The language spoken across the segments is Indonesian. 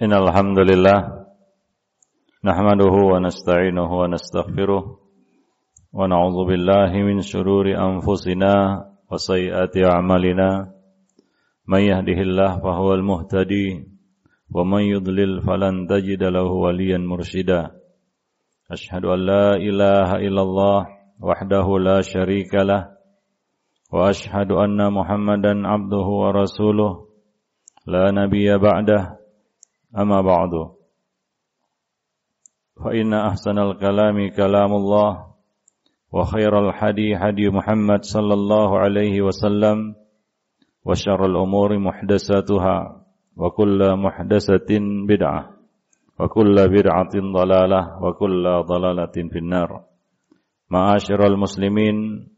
إن الحمد لله نحمده ونستعينه ونستغفره ونعوذ بالله من شرور أنفسنا وسيئات أعمالنا من يهده الله فهو المهتدي ومن يضلل فلن تجد له وليا مرشدا أشهد أن لا إله إلا الله وحده لا شريك له وأشهد أن محمدا عبده ورسوله لا نبي بعده أما بعد. فإن أحسن الكلام كلام الله وخير الحدي حدي محمد صلى الله عليه وسلم وشر الأمور محدثاتها وكل محدثة بدعة وكل بدعة ضلالة وكل ضلالة في النار. معاشر المسلمين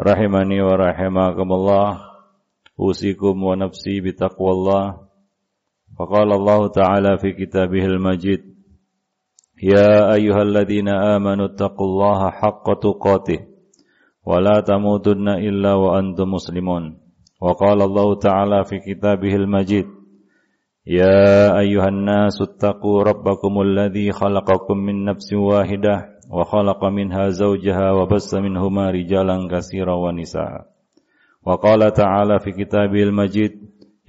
رحمني ورحمكم الله أوصيكم ونفسي بتقوى الله. فقال الله تعالى في كتابه المجيد يا أيها الذين آمنوا اتقوا الله حق تقاته ولا تموتن إلا وأنتم مسلمون وقال الله تعالى في كتابه المجيد يا أيها الناس اتقوا ربكم الذي خلقكم من نفس واحدة وخلق منها زوجها وبس منهما رجالا كثيرا ونساء وقال تعالى في كتابه المجيد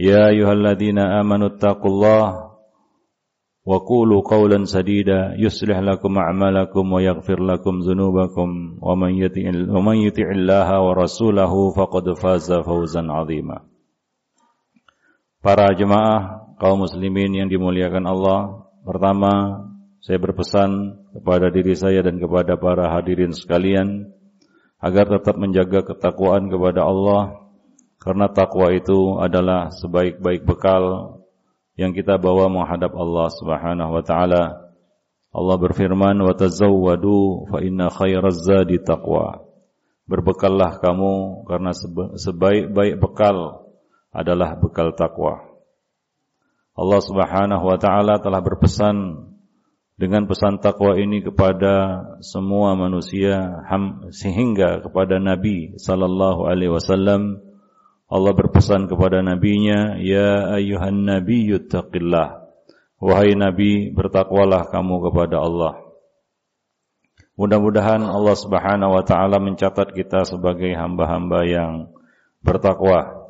يا أيها الذين آمنوا اتقوا الله وقولوا قولا سديدا يصلح لكم أعمالكم ويغفر لكم ذنوبكم ومن يطع ومن يطع الله ورسوله فقد فاز فوزا عظيما Para jemaah kaum muslimin yang dimuliakan Allah, pertama saya berpesan kepada diri saya dan kepada para hadirin sekalian agar tetap menjaga ketakwaan kepada Allah karena takwa itu adalah sebaik-baik bekal yang kita bawa menghadap Allah Subhanahu wa taala. Allah berfirman, "Wa tazawwadu fa inna khairaz zadi taqwa." Berbekallah kamu karena sebaik-baik bekal adalah bekal takwa. Allah Subhanahu wa taala telah berpesan dengan pesan takwa ini kepada semua manusia sehingga kepada Nabi sallallahu alaihi wasallam Allah berpesan kepada nabinya, "Ya ayuhan nabiyyu taqillah." Wahai nabi, bertakwalah kamu kepada Allah. Mudah-mudahan Allah Subhanahu wa taala mencatat kita sebagai hamba-hamba yang bertakwa.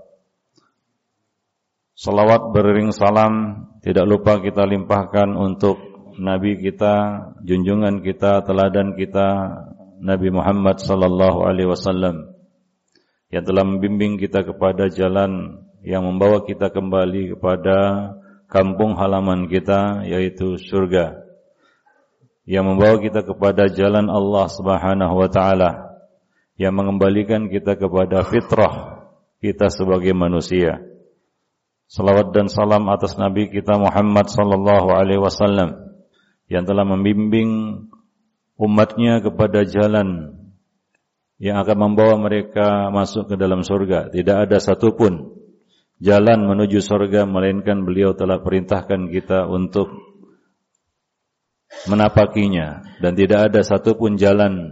Salawat beriring salam tidak lupa kita limpahkan untuk nabi kita, junjungan kita, teladan kita Nabi Muhammad sallallahu alaihi wasallam yang telah membimbing kita kepada jalan yang membawa kita kembali kepada kampung halaman kita yaitu surga yang membawa kita kepada jalan Allah Subhanahu wa taala yang mengembalikan kita kepada fitrah kita sebagai manusia. Salawat dan salam atas Nabi kita Muhammad sallallahu alaihi wasallam yang telah membimbing umatnya kepada jalan yang akan membawa mereka masuk ke dalam surga. Tidak ada satupun jalan menuju surga melainkan beliau telah perintahkan kita untuk menapakinya dan tidak ada satupun jalan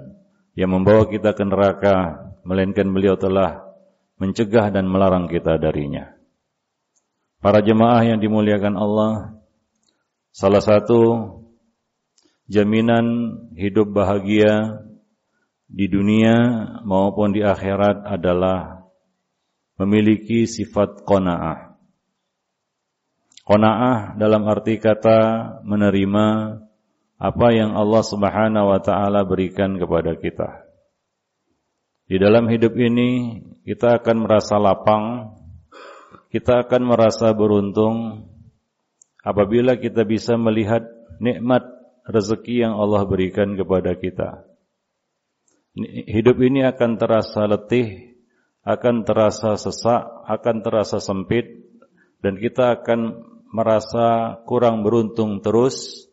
yang membawa kita ke neraka melainkan beliau telah mencegah dan melarang kita darinya. Para jemaah yang dimuliakan Allah, salah satu jaminan hidup bahagia di dunia maupun di akhirat adalah memiliki sifat qanaah. Qanaah dalam arti kata menerima apa yang Allah Subhanahu wa taala berikan kepada kita. Di dalam hidup ini kita akan merasa lapang, kita akan merasa beruntung apabila kita bisa melihat nikmat rezeki yang Allah berikan kepada kita. Hidup ini akan terasa letih, akan terasa sesak, akan terasa sempit, dan kita akan merasa kurang beruntung terus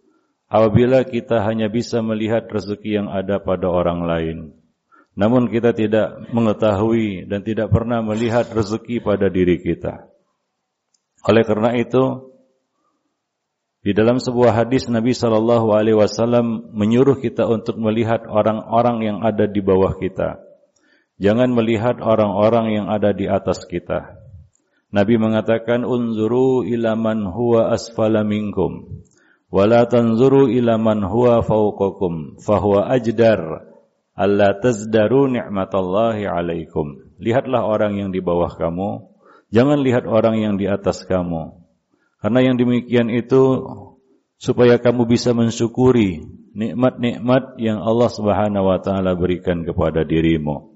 apabila kita hanya bisa melihat rezeki yang ada pada orang lain. Namun kita tidak mengetahui dan tidak pernah melihat rezeki pada diri kita. Oleh karena itu, di dalam sebuah hadis Nabi Shallallahu Alaihi Wasallam menyuruh kita untuk melihat orang-orang yang ada di bawah kita. Jangan melihat orang-orang yang ada di atas kita. Nabi mengatakan unzuru ila man huwa asfala minkum wala tanzuru ila man huwa fawqakum fahuwa ajdar alla tazdaru ni'matallahi alaikum. Lihatlah orang yang di bawah kamu, jangan lihat orang yang di atas kamu. Karena yang demikian itu supaya kamu bisa mensyukuri nikmat-nikmat yang Allah Subhanahu wa taala berikan kepada dirimu.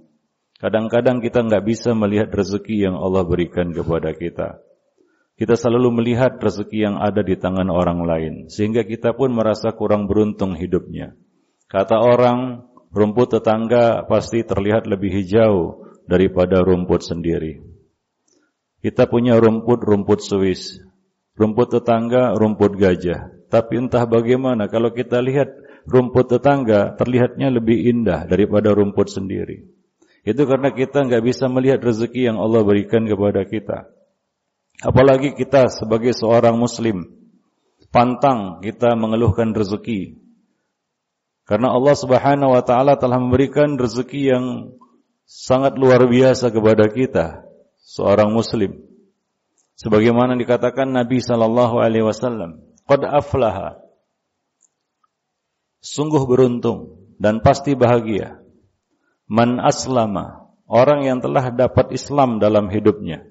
Kadang-kadang kita nggak bisa melihat rezeki yang Allah berikan kepada kita. Kita selalu melihat rezeki yang ada di tangan orang lain, sehingga kita pun merasa kurang beruntung hidupnya. Kata orang, rumput tetangga pasti terlihat lebih hijau daripada rumput sendiri. Kita punya rumput-rumput Swiss, rumput tetangga, rumput gajah. Tapi entah bagaimana kalau kita lihat rumput tetangga terlihatnya lebih indah daripada rumput sendiri. Itu karena kita nggak bisa melihat rezeki yang Allah berikan kepada kita. Apalagi kita sebagai seorang muslim, pantang kita mengeluhkan rezeki karena Allah Subhanahu wa taala telah memberikan rezeki yang sangat luar biasa kepada kita, seorang muslim. Sebagaimana dikatakan Nabi sallallahu alaihi wasallam, "Qad aflaha." Sungguh beruntung dan pasti bahagia. Man aslama, orang yang telah dapat Islam dalam hidupnya.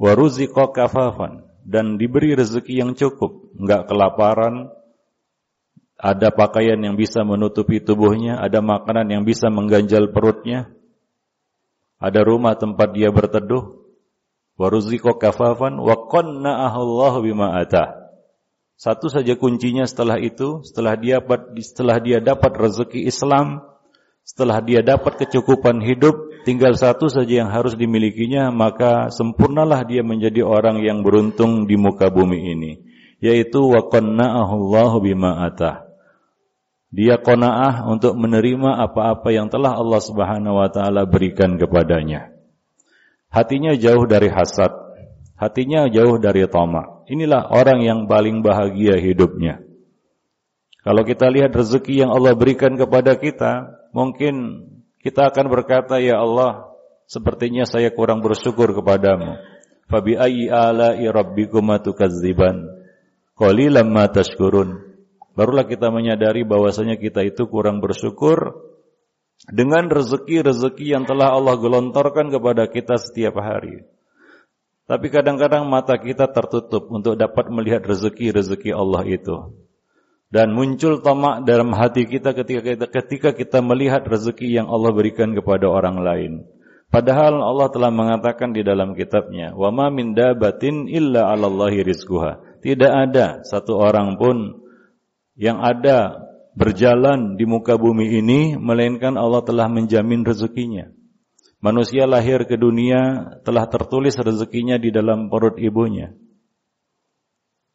Wa ruziqa kafafan dan diberi rezeki yang cukup, enggak kelaparan, ada pakaian yang bisa menutupi tubuhnya, ada makanan yang bisa mengganjal perutnya, ada rumah tempat dia berteduh, waruziko kafafan wa qanna'ahu bima atah. Satu saja kuncinya setelah itu, setelah dia setelah dia dapat rezeki Islam, setelah dia dapat kecukupan hidup, tinggal satu saja yang harus dimilikinya, maka sempurnalah dia menjadi orang yang beruntung di muka bumi ini, yaitu wa qanna'ahu bima atah dia qanaah untuk menerima apa-apa yang telah Allah Subhanahu wa taala berikan kepadanya. Hatinya jauh dari hasad, hatinya jauh dari tamak. Inilah orang yang paling bahagia hidupnya. Kalau kita lihat rezeki yang Allah berikan kepada kita, mungkin kita akan berkata, "Ya Allah, sepertinya saya kurang bersyukur kepadamu." Fabi ayyi ala'i rabbikuma tukadziban? Qalilan ma tashkurun. Barulah kita menyadari bahwasanya kita itu kurang bersyukur dengan rezeki-rezeki yang telah Allah gelontorkan kepada kita setiap hari. Tapi kadang-kadang mata kita tertutup untuk dapat melihat rezeki-rezeki Allah itu. Dan muncul tamak dalam hati kita ketika kita ketika kita melihat rezeki yang Allah berikan kepada orang lain. Padahal Allah telah mengatakan di dalam kitabnya, "Wa ma min dabatin illa 'alallahi rizquha." Tidak ada satu orang pun yang ada berjalan di muka bumi ini melainkan Allah telah menjamin rezekinya. Manusia lahir ke dunia telah tertulis rezekinya di dalam perut ibunya.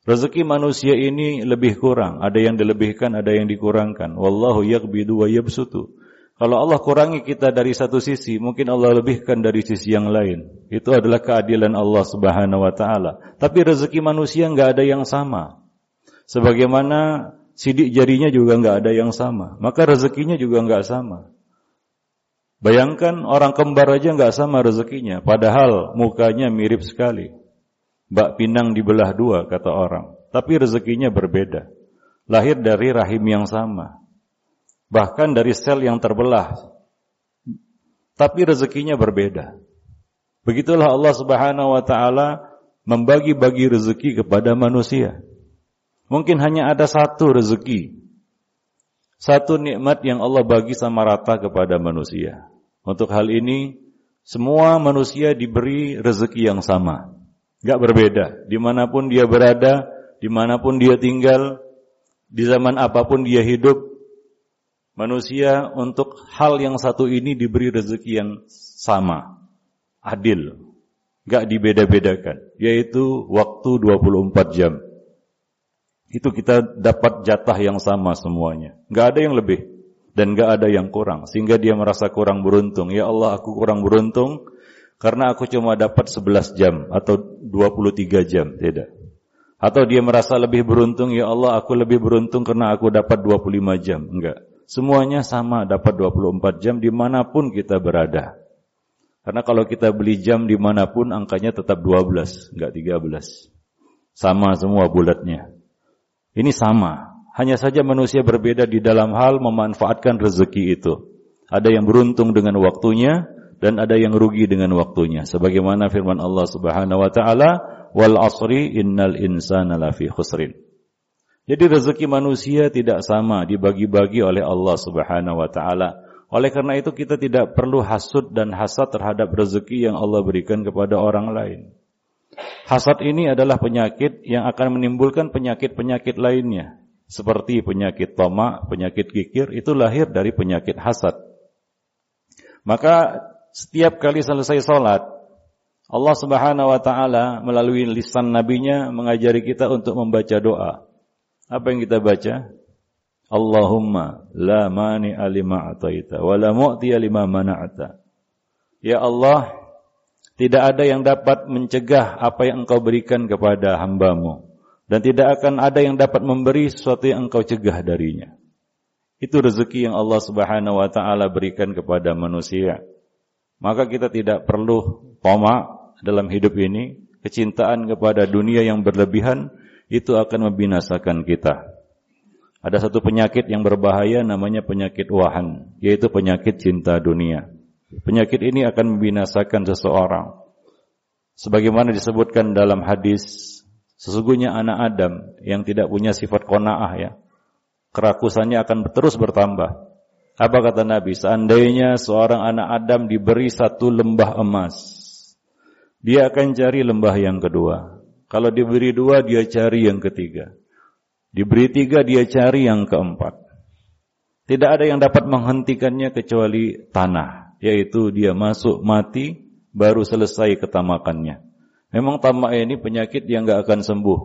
Rezeki manusia ini lebih kurang, ada yang dilebihkan, ada yang dikurangkan. Wallahu yaqbidu wa yabsutu. Kalau Allah kurangi kita dari satu sisi, mungkin Allah lebihkan dari sisi yang lain. Itu adalah keadilan Allah Subhanahu wa taala. Tapi rezeki manusia nggak ada yang sama. Sebagaimana sidik jarinya juga nggak ada yang sama, maka rezekinya juga nggak sama. Bayangkan orang kembar aja nggak sama rezekinya, padahal mukanya mirip sekali. Mbak Pinang dibelah dua kata orang, tapi rezekinya berbeda. Lahir dari rahim yang sama, bahkan dari sel yang terbelah, tapi rezekinya berbeda. Begitulah Allah Subhanahu wa taala membagi-bagi rezeki kepada manusia. Mungkin hanya ada satu rezeki. Satu nikmat yang Allah bagi sama rata kepada manusia. Untuk hal ini, semua manusia diberi rezeki yang sama. Gak berbeda. Di mana pun dia berada, di mana pun dia tinggal, di zaman apa pun dia hidup, manusia untuk hal yang satu ini diberi rezeki yang sama. Adil. Gak dibeda-bedakan. Yaitu waktu 24 jam itu kita dapat jatah yang sama semuanya. Gak ada yang lebih dan gak ada yang kurang. Sehingga dia merasa kurang beruntung. Ya Allah aku kurang beruntung karena aku cuma dapat 11 jam atau 23 jam. Tidak. Atau dia merasa lebih beruntung, ya Allah aku lebih beruntung karena aku dapat 25 jam. Enggak. Semuanya sama dapat 24 jam di mana pun kita berada. Karena kalau kita beli jam di mana pun angkanya tetap 12, enggak 13. Sama semua bulatnya. Ini sama. Hanya saja manusia berbeda di dalam hal memanfaatkan rezeki itu. Ada yang beruntung dengan waktunya dan ada yang rugi dengan waktunya. Sebagaimana firman Allah Subhanahu wa taala, "Wal asri innal insana lafi khusrin." Jadi rezeki manusia tidak sama dibagi-bagi oleh Allah Subhanahu wa taala. Oleh karena itu kita tidak perlu hasud dan hasad terhadap rezeki yang Allah berikan kepada orang lain. Hasad ini adalah penyakit yang akan menimbulkan penyakit-penyakit lainnya. Seperti penyakit tomak, penyakit kikir, itu lahir dari penyakit hasad. Maka setiap kali selesai sholat, Allah subhanahu wa ta'ala melalui lisan nabinya mengajari kita untuk membaca doa. Apa yang kita baca? Allahumma la mani alima ataita wa la mu'ti lima mana'ata. Ya Allah, tidak ada yang dapat mencegah apa yang engkau berikan kepada hambamu. Dan tidak akan ada yang dapat memberi sesuatu yang engkau cegah darinya. Itu rezeki yang Allah subhanahu wa ta'ala berikan kepada manusia. Maka kita tidak perlu tomak dalam hidup ini. Kecintaan kepada dunia yang berlebihan, itu akan membinasakan kita. Ada satu penyakit yang berbahaya namanya penyakit wahan, yaitu penyakit cinta dunia. Penyakit ini akan membinasakan seseorang. Sebagaimana disebutkan dalam hadis, sesungguhnya anak Adam yang tidak punya sifat kona'ah ya, kerakusannya akan terus bertambah. Apa kata Nabi? Seandainya seorang anak Adam diberi satu lembah emas, dia akan cari lembah yang kedua. Kalau diberi dua, dia cari yang ketiga. Diberi tiga, dia cari yang keempat. Tidak ada yang dapat menghentikannya kecuali tanah, yaitu dia masuk mati, baru selesai ketamakannya. Memang tamak ini penyakit yang gak akan sembuh.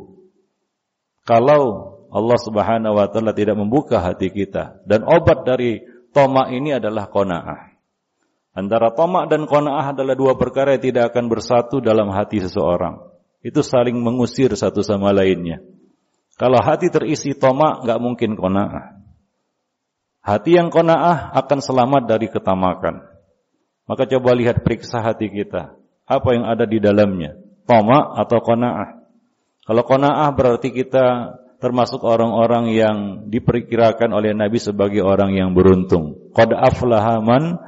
Kalau Allah Subhanahu wa taala tidak membuka hati kita dan obat dari tamak ini adalah qanaah. Antara tamak dan qanaah adalah dua perkara yang tidak akan bersatu dalam hati seseorang. Itu saling mengusir satu sama lainnya. Kalau hati terisi tomak, nggak mungkin kona'ah. Hati yang kona'ah akan selamat dari ketamakan. Maka coba lihat periksa hati kita. Apa yang ada di dalamnya? Tomak atau kona'ah? Kalau kona'ah berarti kita termasuk orang-orang yang diperkirakan oleh Nabi sebagai orang yang beruntung. Qad aflaha man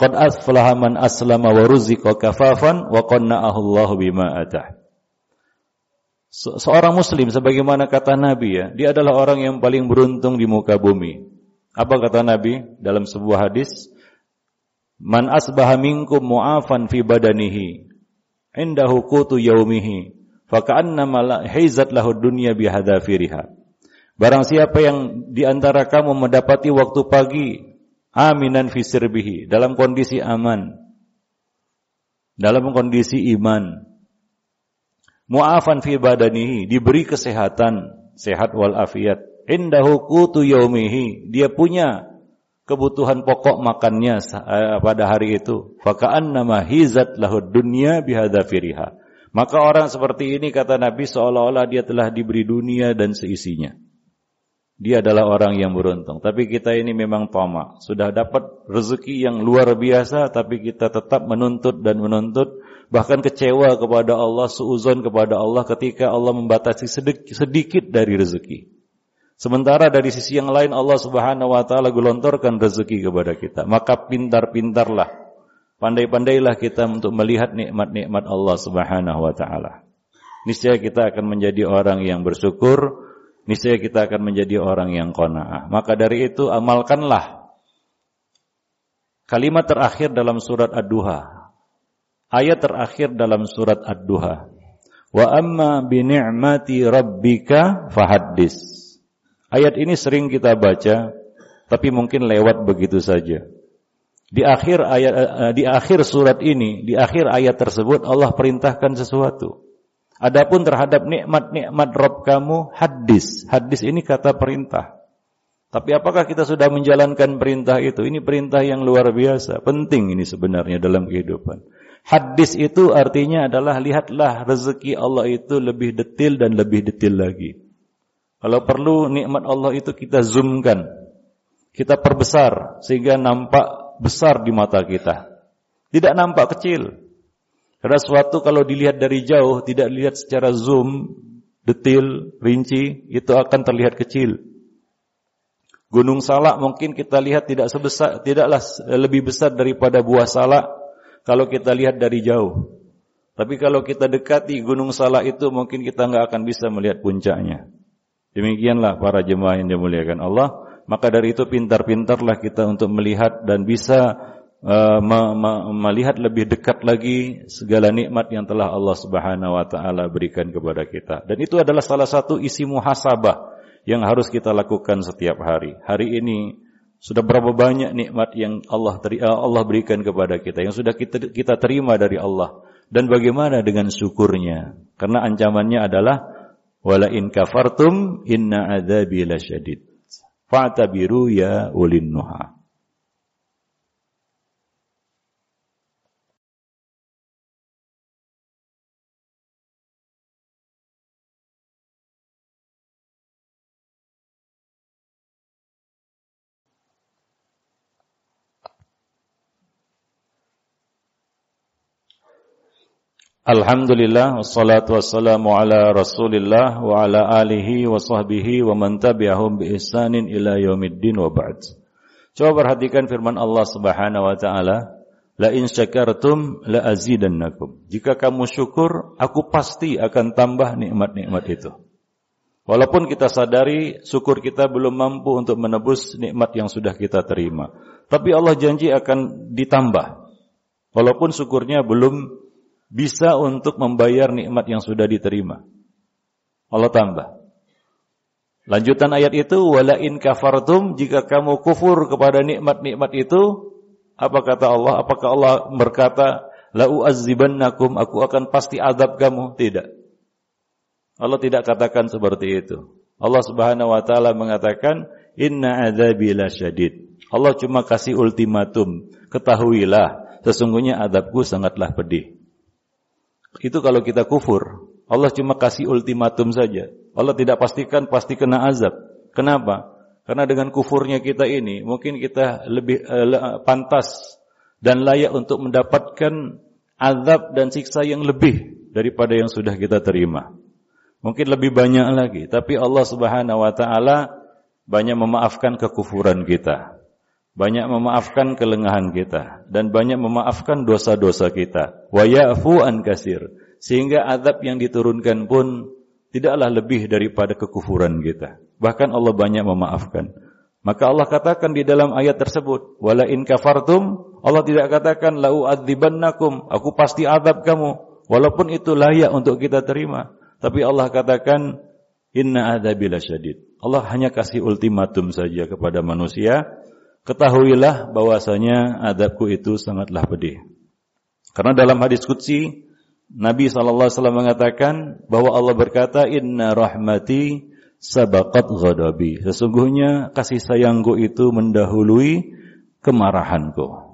qad aflaha man aslama wa ruziqa kafafan wa qanna'ahu bima atah seorang muslim sebagaimana kata Nabi ya, dia adalah orang yang paling beruntung di muka bumi. Apa kata Nabi dalam sebuah hadis? Man asbaha minkum mu'afan fi badanihi indahu qutu yaumihi faka'annama haizat lahu dunya bihadafiriha. Barang siapa yang di antara kamu mendapati waktu pagi aminan fi sirbihi dalam kondisi aman dalam kondisi iman mu'afan fi badanihi, diberi kesehatan, sehat wal afiat. Indahu qutu yaumihi, dia punya kebutuhan pokok makannya eh, pada hari itu. nama hizat lahu dunya bihadzafiriha. Maka orang seperti ini kata Nabi seolah-olah dia telah diberi dunia dan seisinya. Dia adalah orang yang beruntung. Tapi kita ini memang tamak. Sudah dapat rezeki yang luar biasa tapi kita tetap menuntut dan menuntut bahkan kecewa kepada Allah, suuzon kepada Allah ketika Allah membatasi sedikit dari rezeki. Sementara dari sisi yang lain Allah Subhanahu wa taala gelontorkan rezeki kepada kita. Maka pintar-pintarlah, pandai-pandailah kita untuk melihat nikmat-nikmat Allah Subhanahu wa taala. Niscaya kita akan menjadi orang yang bersyukur, niscaya kita akan menjadi orang yang qanaah. Maka dari itu amalkanlah kalimat terakhir dalam surat Ad-Duha ayat terakhir dalam surat Ad-Duha. Wa amma bi ni'mati rabbika fahaddis. Ayat ini sering kita baca tapi mungkin lewat begitu saja. Di akhir ayat eh, di akhir surat ini, di akhir ayat tersebut Allah perintahkan sesuatu. Adapun terhadap nikmat-nikmat Rabb kamu hadis. Hadis ini kata perintah. Tapi apakah kita sudah menjalankan perintah itu? Ini perintah yang luar biasa, penting ini sebenarnya dalam kehidupan. Hadis itu artinya adalah lihatlah rezeki Allah itu lebih detil dan lebih detil lagi. Kalau perlu nikmat Allah itu kita zoomkan. Kita perbesar sehingga nampak besar di mata kita. Tidak nampak kecil. Karena suatu kalau dilihat dari jauh, tidak dilihat secara zoom, detil, rinci, itu akan terlihat kecil. Gunung Salak mungkin kita lihat tidak sebesar, tidaklah lebih besar daripada buah salak kalau kita lihat dari jauh. Tapi kalau kita dekati Gunung Salak itu mungkin kita nggak akan bisa melihat puncaknya. Demikianlah para jemaah yang dimuliakan Allah. Maka dari itu pintar-pintarlah kita untuk melihat dan bisa uh, melihat lebih dekat lagi segala nikmat yang telah Allah Subhanahu wa taala berikan kepada kita. Dan itu adalah salah satu isi muhasabah yang harus kita lakukan setiap hari. Hari ini sudah berapa banyak nikmat yang Allah teri, eh, Allah berikan kepada kita yang sudah kita kita terima dari Allah dan bagaimana dengan syukurnya? Karena ancamannya adalah wala in kafartum inna adzabi lasyadid. Fa'tabiru ya ulin nuha. Alhamdulillah wassalatu wassalamu ala Rasulillah wa ala alihi wa sahbihi wa man tabi'ahum bi ihsanin ila yaumiddin wa ba'd. Coba perhatikan firman Allah Subhanahu wa taala, la in syakartum la azidannakum. Jika kamu syukur, aku pasti akan tambah nikmat-nikmat itu. Walaupun kita sadari syukur kita belum mampu untuk menebus nikmat yang sudah kita terima, tapi Allah janji akan ditambah. Walaupun syukurnya belum bisa untuk membayar nikmat yang sudah diterima. Allah tambah. Lanjutan ayat itu, wala in kafartum jika kamu kufur kepada nikmat-nikmat itu, apa kata Allah? Apakah Allah berkata, la uazzibannakum, aku akan pasti adab kamu? Tidak. Allah tidak katakan seperti itu. Allah Subhanahu wa taala mengatakan, inna adzabi lasyadid. Allah cuma kasih ultimatum, ketahuilah sesungguhnya adabku sangatlah pedih. Itu kalau kita kufur. Allah cuma kasih ultimatum saja. Allah tidak pastikan pasti kena azab. Kenapa? Karena dengan kufurnya kita ini, mungkin kita lebih uh, pantas dan layak untuk mendapatkan azab dan siksa yang lebih daripada yang sudah kita terima. Mungkin lebih banyak lagi, tapi Allah Subhanahu wa taala banyak memaafkan kekufuran kita banyak memaafkan kelengahan kita dan banyak memaafkan dosa-dosa kita. Wa ya'fu an kasir. Sehingga azab yang diturunkan pun tidaklah lebih daripada kekufuran kita. Bahkan Allah banyak memaafkan. Maka Allah katakan di dalam ayat tersebut, wala in kafartum, Allah tidak katakan lau adzibannakum, aku pasti azab kamu, walaupun itu layak untuk kita terima. Tapi Allah katakan inna adzabil syadid. Allah hanya kasih ultimatum saja kepada manusia ketahuilah bahwasanya adabku itu sangatlah pedih. Karena dalam hadis qudsi Nabi SAW mengatakan bahwa Allah berkata inna rahmati sabaqat ghadabi. Sesungguhnya kasih sayangku itu mendahului kemarahanku.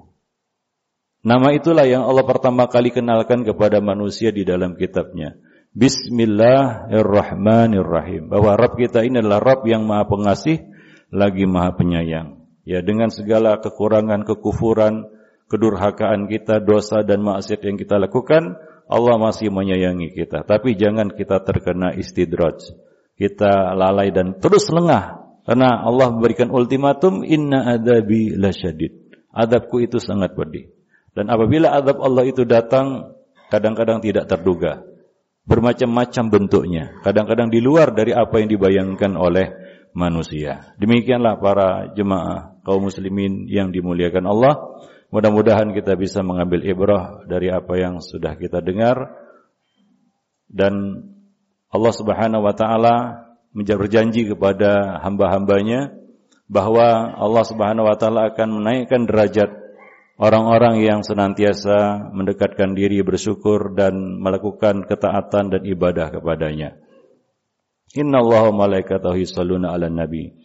Nama itulah yang Allah pertama kali kenalkan kepada manusia di dalam kitabnya. Bismillahirrahmanirrahim. Bahwa Rabb kita ini adalah Rabb yang maha pengasih lagi maha penyayang. Ya dengan segala kekurangan, kekufuran, kedurhakaan kita, dosa dan maksiat yang kita lakukan, Allah masih menyayangi kita. Tapi jangan kita terkena istidraj. Kita lalai dan terus lengah. Karena Allah memberikan ultimatum, inna adabi lasyadid. Adabku itu sangat pedih. Dan apabila adab Allah itu datang, kadang-kadang tidak terduga. Bermacam-macam bentuknya. Kadang-kadang di luar dari apa yang dibayangkan oleh manusia. Demikianlah para jemaah kaum muslimin yang dimuliakan Allah. Mudah-mudahan kita bisa mengambil ibrah dari apa yang sudah kita dengar dan Allah Subhanahu wa taala berjanji kepada hamba-hambanya bahwa Allah Subhanahu wa taala akan menaikkan derajat orang-orang yang senantiasa mendekatkan diri bersyukur dan melakukan ketaatan dan ibadah kepadanya. Inna Allah malaikatahu yusalluna ala nabi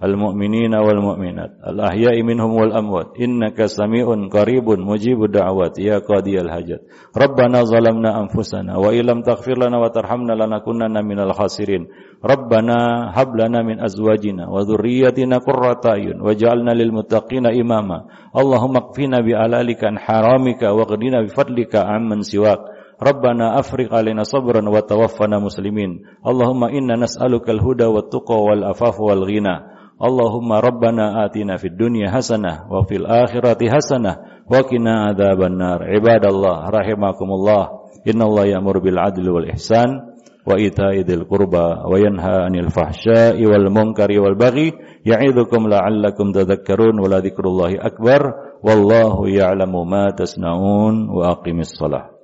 Allahumma ighfir lil muslimina wal muslimat المؤمنين والمؤمنات الأحياء منهم والأموات إنك سميع قريب مجيب الدعوات يا قاضي الحاجات ربنا ظلمنا أنفسنا وإن لم تغفر لنا وترحمنا لنكونن من الخاسرين ربنا هب لنا من أزواجنا وذريتنا قرة أعين واجعلنا للمتقين إماما اللهم اكفنا بألالك عن حرامك واغننا بفضلك عمن سواك ربنا أفرغ علينا صبرا وتوفنا مسلمين Allahumma rabbana atina fid dunya hasanah wa fil akhirati hasana wa qina adzaban nar. Ibadallah rahimakumullah. Innallaha ya'muru bil adli ihsan wa ita'i dzil qurba wa yanha 'anil fahsya'i wal munkari wal baghi ya'idukum la'allakum tadhakkarun wa la dzikrullahi akbar wallahu ya'lamu ma tasna'un wa aqimis shalah.